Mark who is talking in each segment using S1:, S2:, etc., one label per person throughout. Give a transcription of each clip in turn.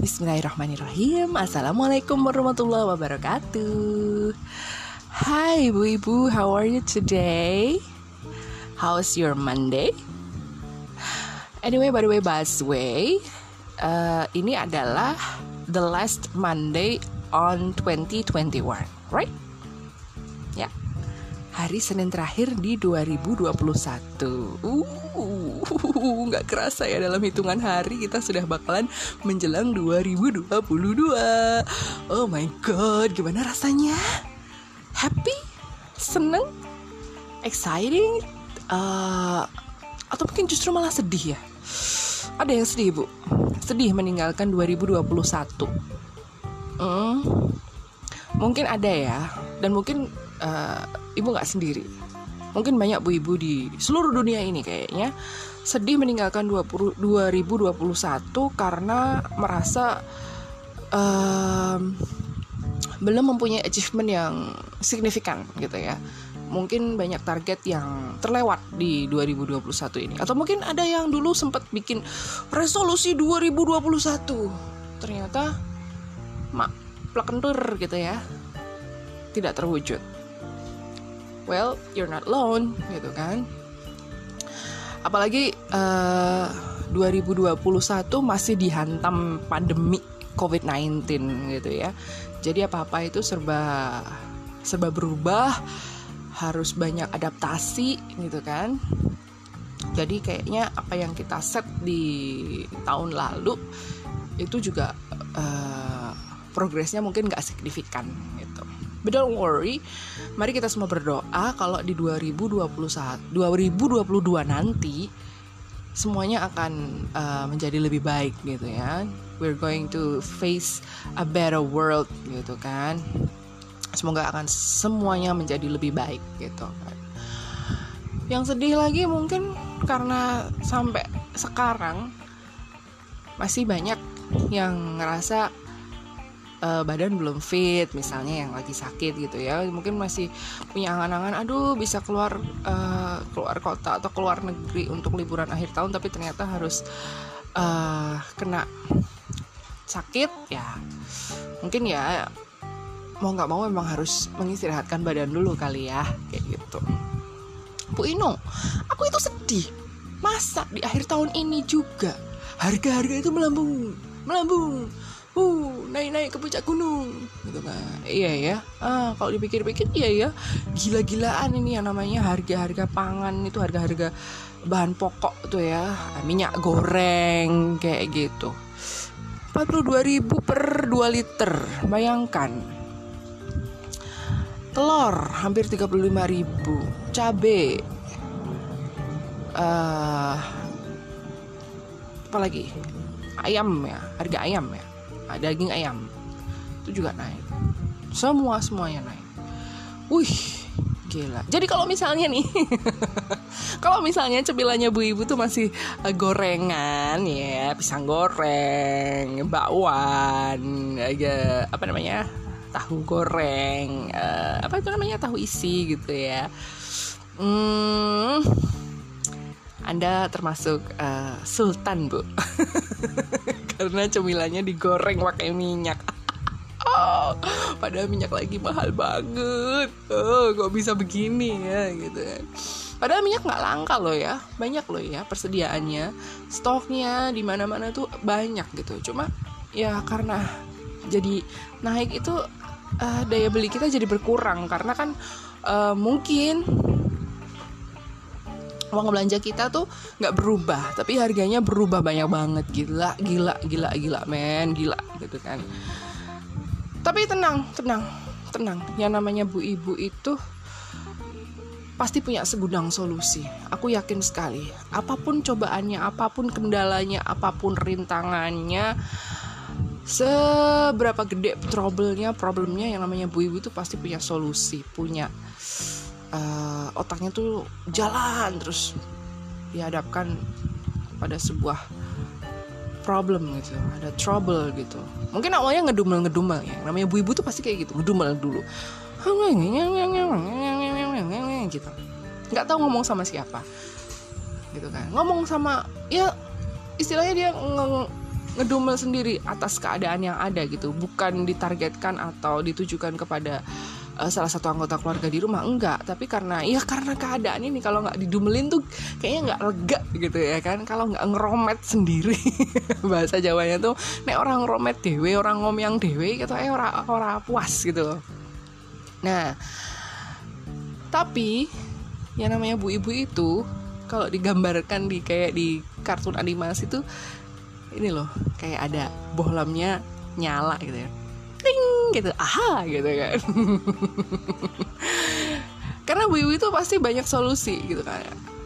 S1: Bismillahirrahmanirrahim Assalamualaikum warahmatullahi wabarakatuh Hai ibu-ibu, how are you today? How's your Monday? Anyway, by the way, busway uh, Ini adalah the last Monday on 2021, right? Hari Senin terakhir di 2021 Uh, nggak kerasa ya dalam hitungan hari kita sudah bakalan menjelang 2022 Oh my god, gimana rasanya? Happy? Seneng? Exciting? Uh, atau mungkin justru malah sedih ya? Ada yang sedih bu? Sedih meninggalkan 2021 hmm, Mungkin ada ya Dan mungkin uh, ibu nggak sendiri. Mungkin banyak bu-ibu di seluruh dunia ini kayaknya sedih meninggalkan 20, 2021 karena merasa um, belum mempunyai achievement yang signifikan gitu ya. Mungkin banyak target yang terlewat di 2021 ini. Atau mungkin ada yang dulu sempat bikin resolusi 2021 ternyata mak plekentur gitu ya. Tidak terwujud well you're not alone gitu kan. Apalagi uh, 2021 masih dihantam pandemi COVID-19 gitu ya. Jadi apa-apa itu serba serba berubah harus banyak adaptasi gitu kan. Jadi kayaknya apa yang kita set di tahun lalu itu juga uh, progresnya mungkin nggak signifikan gitu But don't worry, mari kita semua berdoa kalau di 2021, 2022 nanti semuanya akan uh, menjadi lebih baik gitu ya. We're going to face a better world gitu kan. Semoga akan semuanya menjadi lebih baik gitu kan. Yang sedih lagi mungkin karena sampai sekarang masih banyak yang ngerasa uh, badan belum fit misalnya yang lagi sakit gitu ya. Mungkin masih punya angan-angan aduh bisa keluar uh, keluar kota atau keluar negeri untuk liburan akhir tahun tapi ternyata harus uh, kena sakit ya. Mungkin ya mau nggak mau memang harus mengistirahatkan badan dulu kali ya kayak gitu. Bu Inung aku itu sedih. Masa di akhir tahun ini juga. Harga-harga itu melambung melambung uh naik-naik ke puncak gunung. Gitu kan. Iya ya. Ah kalau dipikir-pikir iya ya. Gila-gilaan ini yang namanya. Harga-harga pangan itu harga-harga bahan pokok tuh ya. Minyak goreng kayak gitu. 42.000 per 2 liter. Bayangkan. Telur hampir 35.000 cabe. Uh, apa lagi? Ayam ya harga ayam ya daging ayam. Itu juga naik. Semua semuanya naik. Wih gila. Jadi kalau misalnya nih kalau misalnya cemilannya bu ibu tuh masih uh, gorengan ya pisang goreng bakwan agak apa namanya tahu goreng uh, apa itu namanya tahu isi gitu ya. Hmm, anda termasuk uh, sultan bu. Karena cemilannya digoreng pakai minyak. Oh, padahal minyak lagi mahal banget. Oh kok bisa begini ya gitu kan padahal minyak nggak langka loh ya. Banyak loh ya persediaannya. Stoknya di mana mana tuh banyak gitu. Cuma ya karena jadi naik itu uh, daya beli kita jadi berkurang. Karena kan uh, mungkin uang belanja kita tuh nggak berubah tapi harganya berubah banyak banget. Gila gila gila gila men gila gitu kan. Tapi tenang tenang tenang. Yang namanya bu ibu itu pasti punya segudang solusi. Aku yakin sekali apa pun cobaannya apa pun kendalanya apa pun rintangannya seberapa gede trouble-nya problemnya yang namanya bu ibu itu pasti punya solusi punya uh, otaknya tuh jalan terus dihadapkan pada sebuah problem gitu ada trouble gitu. Mungkin awalnya ngedumel ngedumel ya namanya bu ibu tuh pasti kayak gitu ngedumel dulu. Gitu. Nggak tahu ngomong sama siapa gitu kan. Ngomong sama ya istilahnya dia nge ngedumel sendiri atas keadaan yang ada gitu. Bukan ditargetkan atau ditujukan kepada uh, salah satu anggota keluarga di rumah enggak. Tapi karena ya karena keadaan ini kalau nggak didumelin tuh kayaknya nggak lega gitu ya kan. Kalau nggak ngeromet sendiri bahasa Jawanya tuh nek orang ngeromet dewe orang ngomyang dewe gitu eh orang orang puas gitu nah tapi yang namanya bu ibu itu kalau digambarkan di kayak di kartun animasi tuh ini loh kayak ada bohlamnya nyala gitu ya. Ting gitu. Aha gitu kan. Karena bu ibu itu pasti banyak solusi gitu kan.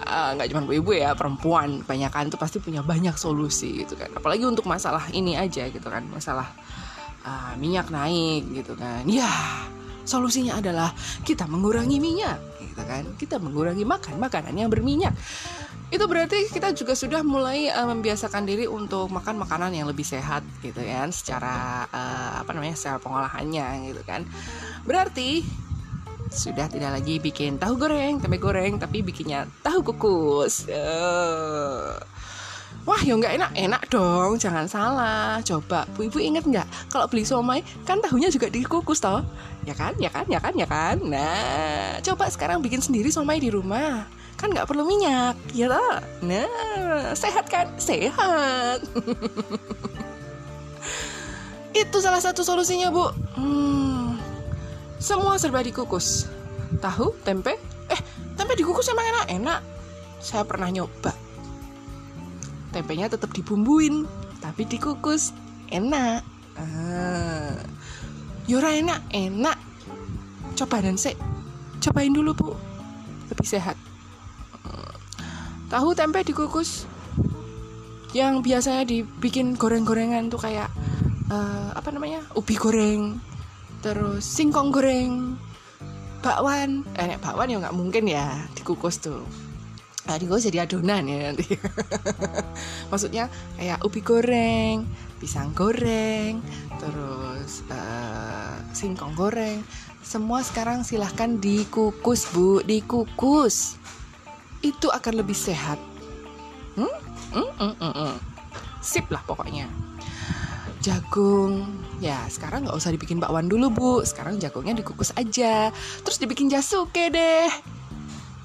S1: Ah, nggak uh, cuma bu ibu ya perempuan kebanyakan tuh pasti punya banyak solusi gitu kan. Apalagi untuk masalah ini aja gitu kan masalah uh, minyak naik gitu kan. Ya solusinya adalah kita mengurangi minyak gitu kan. Kita mengurangi makan makanan yang berminyak itu berarti kita juga sudah mulai uh, membiasakan diri untuk makan makanan yang lebih sehat gitu kan secara uh, apa namanya secara pengolahannya gitu kan berarti sudah tidak lagi bikin tahu goreng tempe goreng tapi bikinnya tahu kukus uh. Wah, ya nggak enak, enak dong, jangan salah. Coba, bu ibu inget nggak kalau beli somai kan tahunya juga dikukus toh, ya kan, ya kan, ya kan, ya kan. Nah, coba sekarang bikin sendiri somai di rumah kan nggak perlu minyak ya tak nah sehat kan? Sehat. Itu salah satu solusinya bu. Hmm, semua serba dikukus. Tahu tempe? Eh tempe dikukus emang enak? Enak. Saya pernah nyoba. Tempenya tetap dibumbuin tapi dikukus. Enak. Ah. Yora enak? Enak. Coba dan sih cobain dulu bu. Lebih sehat tahu tempe dikukus. Yang biasanya dibikin goreng-gorengan tuh kayak uh, apa namanya? Ubi goreng terus singkong goreng bakwan. Eh bakwan ya nggak mungkin ya dikukus tuh. Nah dikukus jadi adonan ya nanti. Maksudnya kayak ubi goreng pisang goreng terus uh, singkong goreng. Semua sekarang silahkan dikukus bu. Dikukus itu akan lebih sehat. Hmm? Hmm, hmm, hmm, hmm. Sip lah pokoknya. Jagung, ya sekarang nggak usah dibikin bakwan dulu bu. Sekarang jagungnya dikukus aja. Terus dibikin jasuke deh.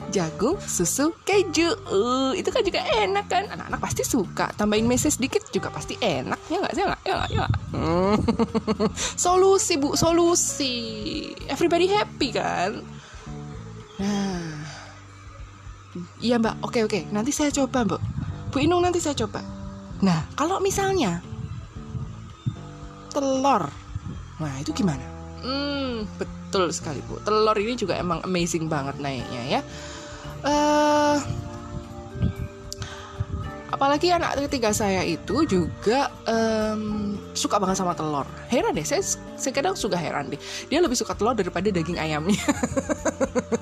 S1: Jagung, susu, keju, uh, itu kan juga enak kan? Anak-anak pasti suka. Tambahin meses sedikit juga pasti enak ya nggak? Ya nggak? Ya nggak? Ya solusi bu, solusi. Everybody happy kan? Nah, Iya mbak, oke oke, nanti saya coba mbak. Bu Inung nanti saya coba. Nah, kalau misalnya telur, nah itu gimana? Hmm, betul sekali bu. Telur ini juga emang amazing banget naiknya ya. Uh, apalagi anak ketiga saya itu juga um, suka banget sama telur. Heran deh, saya, saya kadang suka heran deh. Dia lebih suka telur daripada daging ayamnya.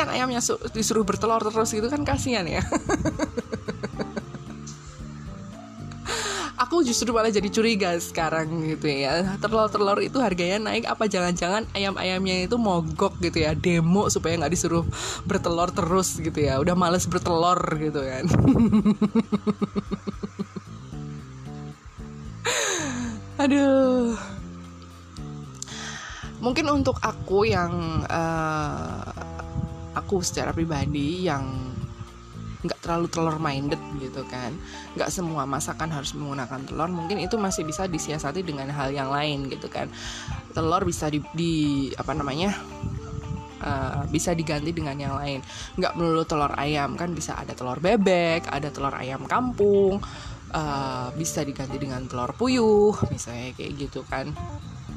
S1: kasihan ayamnya disuruh bertelur terus gitu kan kasihan ya. Aku justru malah jadi curiga sekarang gitu ya. Telur-telur itu harganya naik apa jangan-jangan ayam-ayamnya itu mogok gitu ya demo supaya nggak disuruh bertelur terus gitu ya. Udah males bertelur gitu kan. Aduh. Mungkin untuk aku yang uh, aku secara pribadi yang nggak terlalu telur minded gitu kan. Nggak semua masakan harus menggunakan telur. Mungkin itu masih bisa disiasati dengan hal yang lain gitu kan. Telur bisa di, di apa namanya uh, bisa diganti dengan yang lain. Nggak melulu telur ayam kan bisa ada telur bebek ada telur ayam kampung uh, bisa diganti dengan telur puyuh misalnya kayak gitu kan.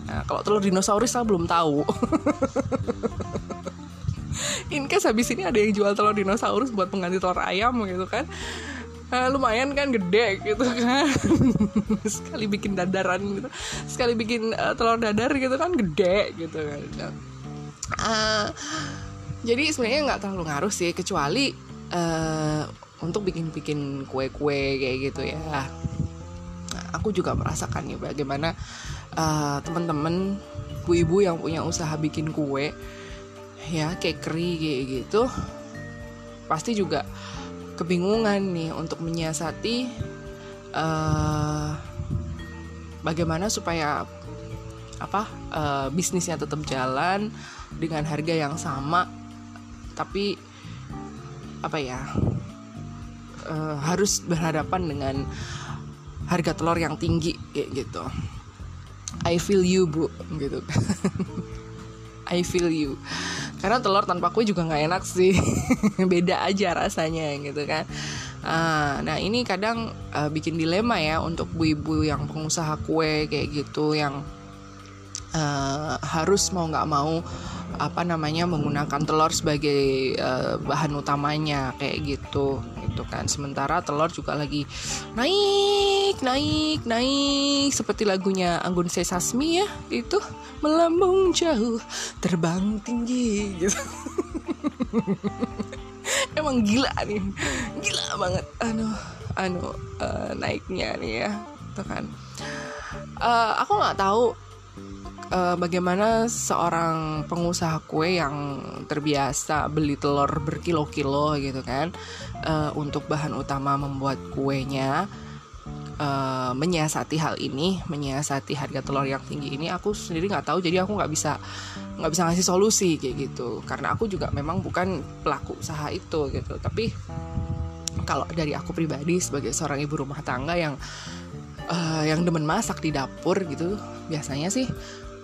S1: Nah, kalau telur dinosaurus saya belum tahu in case habis ini ada yang jual telur dinosaurus buat pengganti telur ayam gitu kan. Uh, lumayan kan gede gitu kan. Sekali bikin dadaran gitu. Sekali bikin uh, telur dadar gitu kan gede gitu kan. Uh, jadi sebenarnya nggak terlalu ngaruh sih kecuali uh, untuk bikin-bikin kue-kue kayak gitu ya. Nah, aku juga merasakan ya bagaimana uh, teman-teman ibu-ibu yang punya usaha bikin kue ya kayak keri kayak gitu. Pasti juga kebingungan nih untuk menyiasati uh, bagaimana supaya apa uh, bisnisnya tetap jalan dengan harga yang sama. Tapi apa ya uh, harus berhadapan dengan harga telur yang tinggi kayak gitu. I feel you bu gitu I feel you karena telur tanpa kue juga nggak enak sih. Beda aja rasanya gitu kan. Uh, nah ini kadang uh, bikin dilema ya untuk ibu-ibu yang pengusaha kue kayak gitu yang uh, harus mau nggak mau apa namanya menggunakan telur sebagai uh, bahan utamanya kayak gitu gitu kan. Sementara telur juga lagi naik naik naik. Seperti lagunya Anggun C Sasmi ya itu melambung jauh terbang tinggi gitu. Emang gila nih gila banget. Anu anu uh, naiknya nih ya tuh kan. Uh, aku nggak tahu uh, bagaimana seorang pengusaha kue yang terbiasa beli telur berkilo-kilo gitu kan uh, untuk bahan utama membuat kuenya uh, menyiasati hal ini, menyiasati harga telur yang tinggi ini, aku sendiri nggak tahu, jadi aku nggak bisa nggak bisa ngasih solusi kayak gitu, karena aku juga memang bukan pelaku usaha itu gitu, tapi kalau dari aku pribadi sebagai seorang ibu rumah tangga yang uh, yang demen masak di dapur gitu, biasanya sih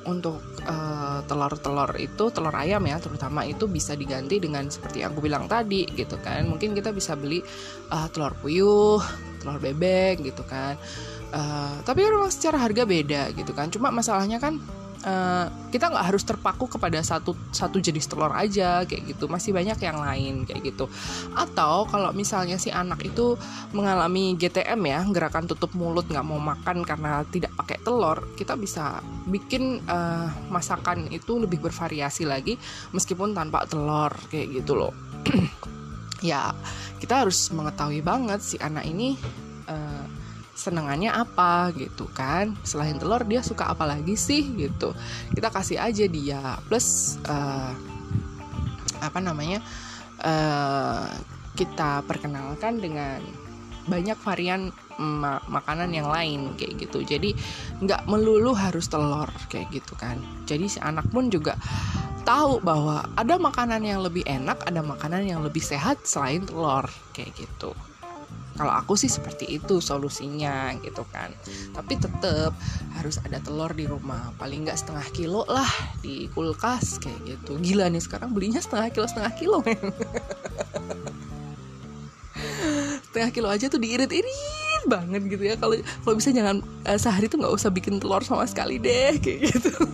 S1: untuk telur telur-telur itu telur ayam ya terutama itu bisa diganti dengan seperti yang aku bilang tadi gitu kan. Mungkin kita bisa beli uh, telur puyuh telur bebek gitu kan. Uh, tapi memang secara harga beda gitu kan. Cuma masalahnya kan uh, kita nggak harus terpaku kepada satu satu jenis telur aja kayak gitu. Masih banyak yang lain kayak gitu. Atau kalau misalnya si anak itu mengalami GTM ya gerakan tutup mulut nggak mau makan karena tidak pakai telur kita bisa bikin uh, masakan itu lebih bervariasi lagi meskipun tanpa telur kayak gitu loh. Ya kita harus mengetahui banget si anak ini uh, senengannya apa gitu kan. Selain telur dia suka apa lagi sih gitu. Kita kasih aja dia plus uh, apa namanya uh, kita perkenalkan dengan banyak varian ma makanan yang lain kayak gitu. Jadi nggak melulu harus telur kayak gitu kan. Jadi si anak pun juga tahu bahwa ada makanan yang lebih enak ada makanan yang lebih sehat selain telur kayak gitu kalau aku sih seperti itu solusinya gitu kan. Tapi tetap harus ada telur di rumah. Paling nggak setengah kilo lah di kulkas kayak gitu. Gila nih sekarang belinya setengah kilo setengah kilo men. Setengah kilo aja tuh diirit-irit banget gitu ya. Kalau kalau bisa jangan uh, sehari tuh nggak usah bikin telur sama sekali deh kayak gitu.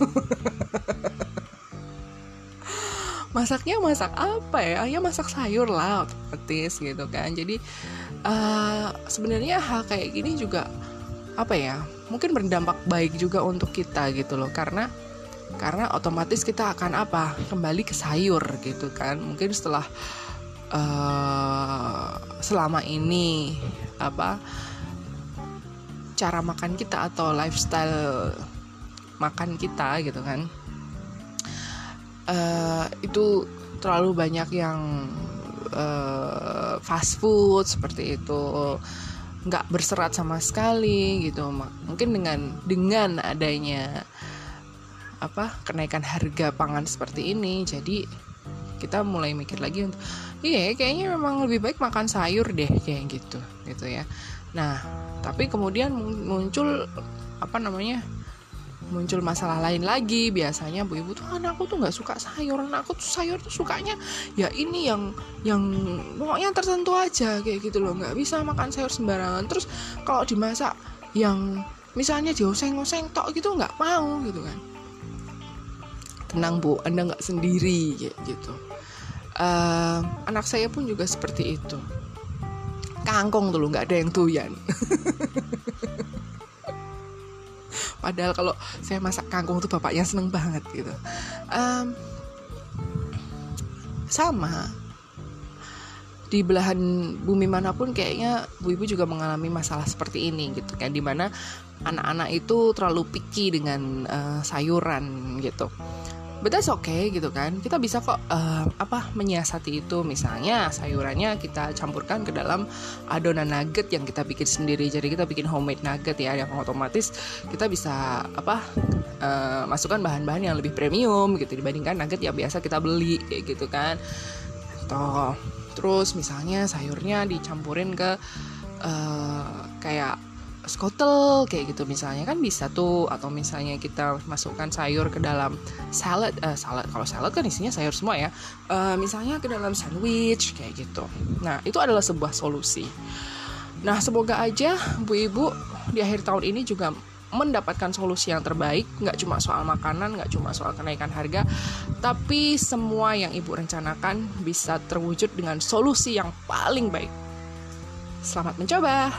S1: Masaknya masak apa ya? Ya masak sayur lah petis gitu kan. Jadi uh, sebenarnya hal kayak gini juga apa ya mungkin berdampak baik juga untuk kita gitu loh. Karena karena otomatis kita akan apa? Kembali ke sayur gitu kan. Mungkin setelah uh, selama ini apa cara makan kita atau lifestyle makan kita gitu kan. Uh, itu terlalu banyak yang uh, fast food seperti itu. Nggak berserat sama sekali gitu mungkin dengan dengan adanya apa kenaikan harga pangan seperti ini jadi kita mulai mikir lagi untuk iya kayaknya memang lebih baik makan sayur deh kayak gitu gitu ya. Nah tapi kemudian muncul apa namanya muncul masalah lain lagi. Biasanya bu ibu tuh anakku tuh nggak suka sayur. Anakku tuh sayur tuh sukanya ya ini yang yang pokoknya tertentu aja kayak gitu loh. Nggak bisa makan sayur sembarangan. Terus kalau dimasak yang misalnya dioseng-oseng tok gitu nggak mau gitu kan. Tenang bu anda nggak sendiri kayak gitu. Uh, anak saya pun juga seperti itu. Kangkong dulu nggak ada yang tuyan padahal kalau saya masak kangkung tuh bapaknya seneng banget gitu. Um, sama. Di belahan bumi mana pun kayaknya bu ibu juga mengalami masalah seperti ini gitu. Kan di mana anak-anak itu terlalu picky dengan uh, sayuran gitu but that's okay gitu kan. Kita bisa kok uh, apa menyiasati itu. Misalnya sayurannya kita campurkan ke dalam adonan nugget yang kita bikin sendiri. Jadi kita bikin homemade nugget ya yang otomatis kita bisa apa uh, masukkan bahan-bahan yang lebih premium gitu dibandingkan nugget yang biasa kita beli kayak gitu kan. Toh terus misalnya sayurnya dicampurin ke uh, kayak skotel kayak gitu. Misalnya kan bisa tuh atau misalnya kita masukkan sayur ke dalam salad uh, salad. Kalau salad kan isinya sayur semua ya. Uh, misalnya ke dalam sandwich kayak gitu. Nah itu adalah sebuah solusi. Nah semoga aja bu ibu di akhir tahun ini juga mendapatkan solusi yang terbaik. Nggak cuma soal makanan nggak cuma soal kenaikan harga tapi semua yang ibu rencanakan bisa terwujud dengan solusi yang paling baik. Selamat mencoba